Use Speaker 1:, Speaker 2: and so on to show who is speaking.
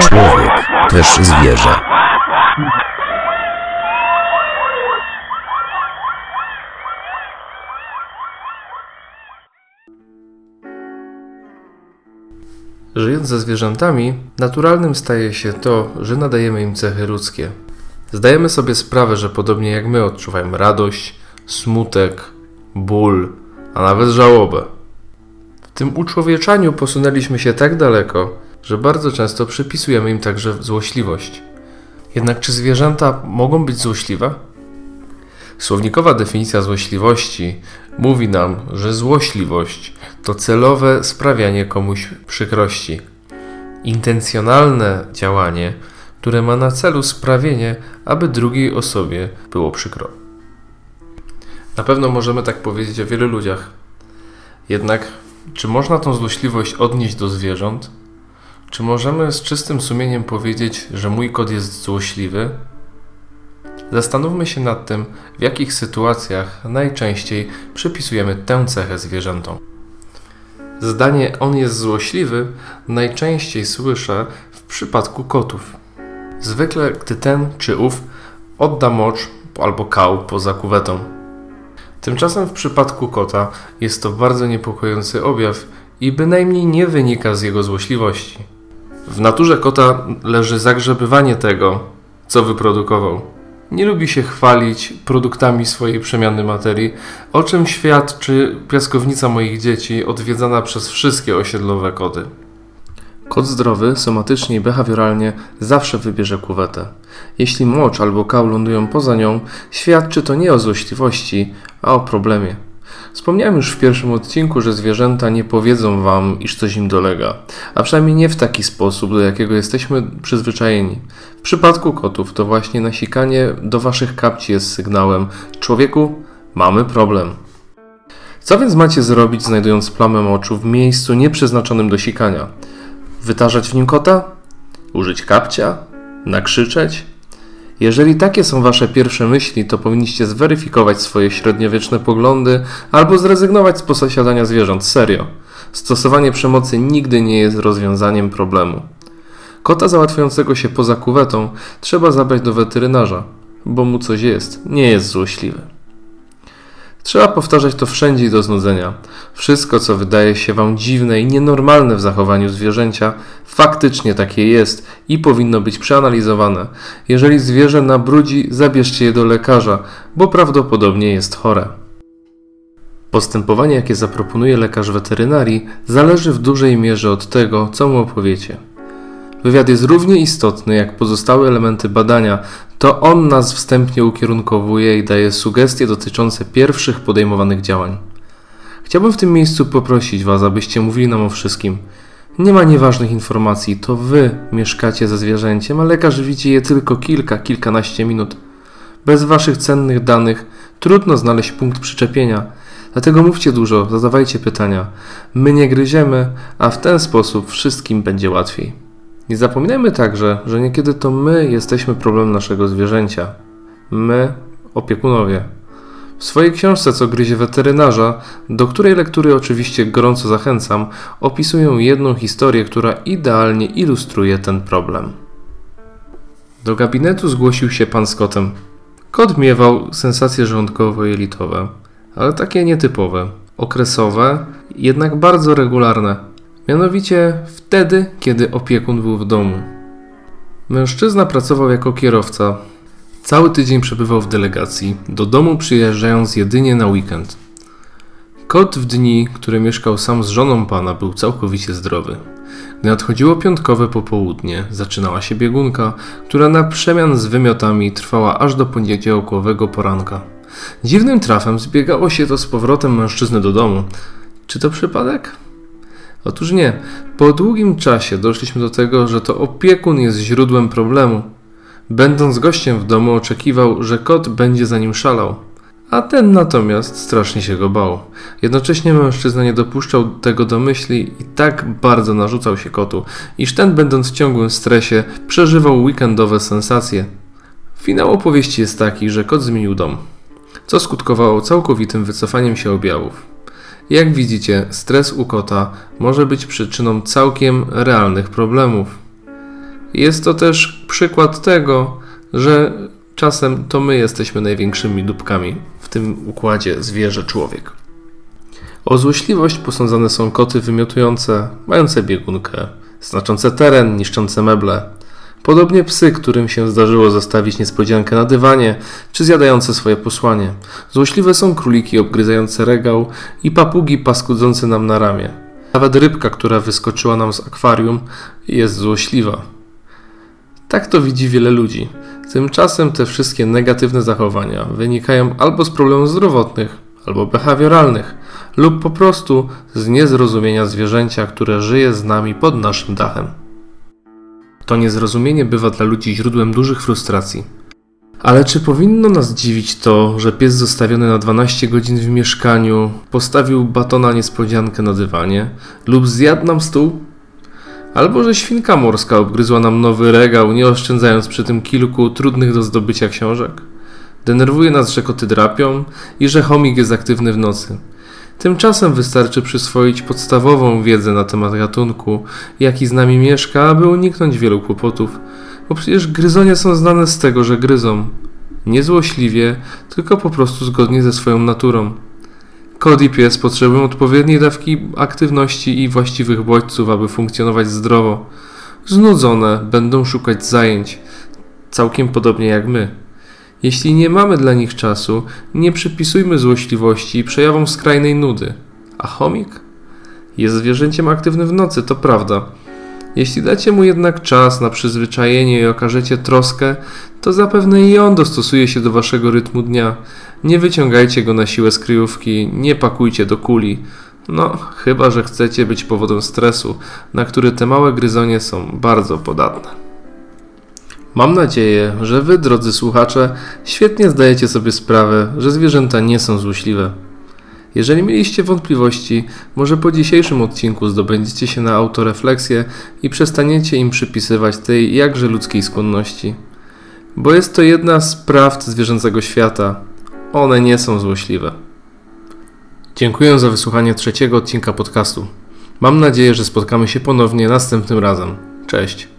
Speaker 1: Człowiek też zwierzę.
Speaker 2: Żyjąc ze zwierzętami, naturalnym staje się to, że nadajemy im cechy ludzkie. Zdajemy sobie sprawę, że podobnie jak my odczuwają radość, smutek, ból, a nawet żałobę. W tym uczłowieczaniu posunęliśmy się tak daleko, że bardzo często przypisujemy im także złośliwość. Jednak czy zwierzęta mogą być złośliwe? Słownikowa definicja złośliwości mówi nam, że złośliwość to celowe sprawianie komuś przykrości, intencjonalne działanie, które ma na celu sprawienie, aby drugiej osobie było przykro. Na pewno możemy tak powiedzieć o wielu ludziach. Jednak, czy można tą złośliwość odnieść do zwierząt? Czy możemy z czystym sumieniem powiedzieć, że mój kot jest złośliwy? Zastanówmy się nad tym, w jakich sytuacjach najczęściej przypisujemy tę cechę zwierzętom. Zdanie on jest złośliwy najczęściej słyszę w przypadku kotów. Zwykle, gdy ten czy ów odda mocz albo kał poza kuwetą. Tymczasem w przypadku kota jest to bardzo niepokojący objaw i bynajmniej nie wynika z jego złośliwości. W naturze kota leży zagrzebywanie tego, co wyprodukował. Nie lubi się chwalić produktami swojej przemiany materii, o czym świadczy piaskownica moich dzieci, odwiedzana przez wszystkie osiedlowe koty. Kot zdrowy, somatycznie i behawioralnie zawsze wybierze kuwetę. Jeśli mocz albo kał lądują poza nią, świadczy to nie o złośliwości, a o problemie. Wspomniałem już w pierwszym odcinku, że zwierzęta nie powiedzą wam, iż coś im dolega, a przynajmniej nie w taki sposób, do jakiego jesteśmy przyzwyczajeni. W przypadku kotów to właśnie nasikanie do waszych kapci jest sygnałem: człowieku, mamy problem. Co więc macie zrobić, znajdując plamę moczu w miejscu nieprzeznaczonym do sikania? Wytarzać w nim kota? Użyć kapcia? Nakrzyczeć? Jeżeli takie są wasze pierwsze myśli, to powinniście zweryfikować swoje średniowieczne poglądy albo zrezygnować z posiadania zwierząt. Serio. Stosowanie przemocy nigdy nie jest rozwiązaniem problemu. Kota załatwiającego się poza kuwetą trzeba zabrać do weterynarza, bo mu coś jest, nie jest złośliwy. Trzeba powtarzać to wszędzie do znudzenia. Wszystko, co wydaje się Wam dziwne i nienormalne w zachowaniu zwierzęcia, faktycznie takie jest i powinno być przeanalizowane. Jeżeli zwierzę nabrudzi, zabierzcie je do lekarza, bo prawdopodobnie jest chore. Postępowanie, jakie zaproponuje lekarz weterynarii, zależy w dużej mierze od tego, co mu opowiecie. Wywiad jest równie istotny jak pozostałe elementy badania. To on nas wstępnie ukierunkowuje i daje sugestie dotyczące pierwszych podejmowanych działań. Chciałbym w tym miejscu poprosić Was, abyście mówili nam o wszystkim. Nie ma nieważnych informacji, to Wy mieszkacie ze zwierzęciem, a lekarz widzi je tylko kilka, kilkanaście minut. Bez Waszych cennych danych trudno znaleźć punkt przyczepienia. Dlatego mówcie dużo, zadawajcie pytania. My nie gryziemy, a w ten sposób wszystkim będzie łatwiej. Nie zapominajmy także, że niekiedy to my jesteśmy problemem naszego zwierzęcia. My, opiekunowie. W swojej książce Co gryzie weterynarza, do której lektury oczywiście gorąco zachęcam, opisuję jedną historię, która idealnie ilustruje ten problem. Do gabinetu zgłosił się pan z kotem. Kot miewał sensacje żołądkowo-jelitowe, ale takie nietypowe, okresowe, jednak bardzo regularne. Mianowicie wtedy, kiedy opiekun był w domu. Mężczyzna pracował jako kierowca. Cały tydzień przebywał w delegacji, do domu przyjeżdżając jedynie na weekend. Kot w dni, które mieszkał sam z żoną pana, był całkowicie zdrowy. Gdy nadchodziło piątkowe popołudnie, zaczynała się biegunka, która na przemian z wymiotami trwała aż do poniedziałkowego poranka. Dziwnym trafem zbiegało się to z powrotem mężczyzny do domu. Czy to przypadek? Otóż nie. Po długim czasie doszliśmy do tego, że to opiekun jest źródłem problemu. Będąc gościem w domu, oczekiwał, że kot będzie za nim szalał. A ten natomiast strasznie się go bał. Jednocześnie mężczyzna nie dopuszczał tego do myśli i tak bardzo narzucał się kotu, iż ten, będąc w ciągłym stresie, przeżywał weekendowe sensacje. Finał opowieści jest taki, że kot zmienił dom, co skutkowało całkowitym wycofaniem się objawów. Jak widzicie, stres u kota może być przyczyną całkiem realnych problemów. Jest to też przykład tego, że czasem to my jesteśmy największymi dupkami w tym układzie zwierzę-człowiek. O złośliwość posądzane są koty wymiotujące, mające biegunkę, znaczące teren, niszczące meble. Podobnie psy, którym się zdarzyło zostawić niespodziankę na dywanie, czy zjadające swoje posłanie. Złośliwe są króliki obgryzające regał i papugi paskudzące nam na ramię. Nawet rybka, która wyskoczyła nam z akwarium, jest złośliwa. Tak to widzi wiele ludzi. Tymczasem te wszystkie negatywne zachowania wynikają albo z problemów zdrowotnych, albo behawioralnych, lub po prostu z niezrozumienia zwierzęcia, które żyje z nami pod naszym dachem. To niezrozumienie bywa dla ludzi źródłem dużych frustracji. Ale czy powinno nas dziwić to, że pies zostawiony na 12 godzin w mieszkaniu postawił batona niespodziankę na dywanie lub zjadł nam stół? Albo że świnka morska obgryzła nam nowy regał, nie oszczędzając przy tym kilku trudnych do zdobycia książek? Denerwuje nas, że koty drapią i że chomik jest aktywny w nocy. Tymczasem wystarczy przyswoić podstawową wiedzę na temat gatunku, jaki z nami mieszka, aby uniknąć wielu kłopotów, bo przecież gryzonie są znane z tego, że gryzą. Nie złośliwie, tylko po prostu zgodnie ze swoją naturą. Kot i pies potrzebują odpowiedniej dawki aktywności i właściwych bodźców, aby funkcjonować zdrowo. Znudzone będą szukać zajęć, całkiem podobnie jak my. Jeśli nie mamy dla nich czasu, nie przypisujmy złośliwości przejawom skrajnej nudy. A chomik? Jest zwierzęciem aktywnym w nocy, to prawda. Jeśli dacie mu jednak czas na przyzwyczajenie i okażecie troskę, to zapewne i on dostosuje się do waszego rytmu dnia. Nie wyciągajcie go na siłę z kryjówki, nie pakujcie do kuli. No, chyba że chcecie być powodem stresu, na który te małe gryzonie są bardzo podatne. Mam nadzieję, że Wy, drodzy słuchacze, świetnie zdajecie sobie sprawę, że zwierzęta nie są złośliwe. Jeżeli mieliście wątpliwości, może po dzisiejszym odcinku zdobędziecie się na autorefleksję i przestaniecie im przypisywać tej jakże ludzkiej skłonności. Bo jest to jedna z prawd zwierzęcego świata. One nie są złośliwe. Dziękuję za wysłuchanie trzeciego odcinka podcastu. Mam nadzieję, że spotkamy się ponownie następnym razem. Cześć.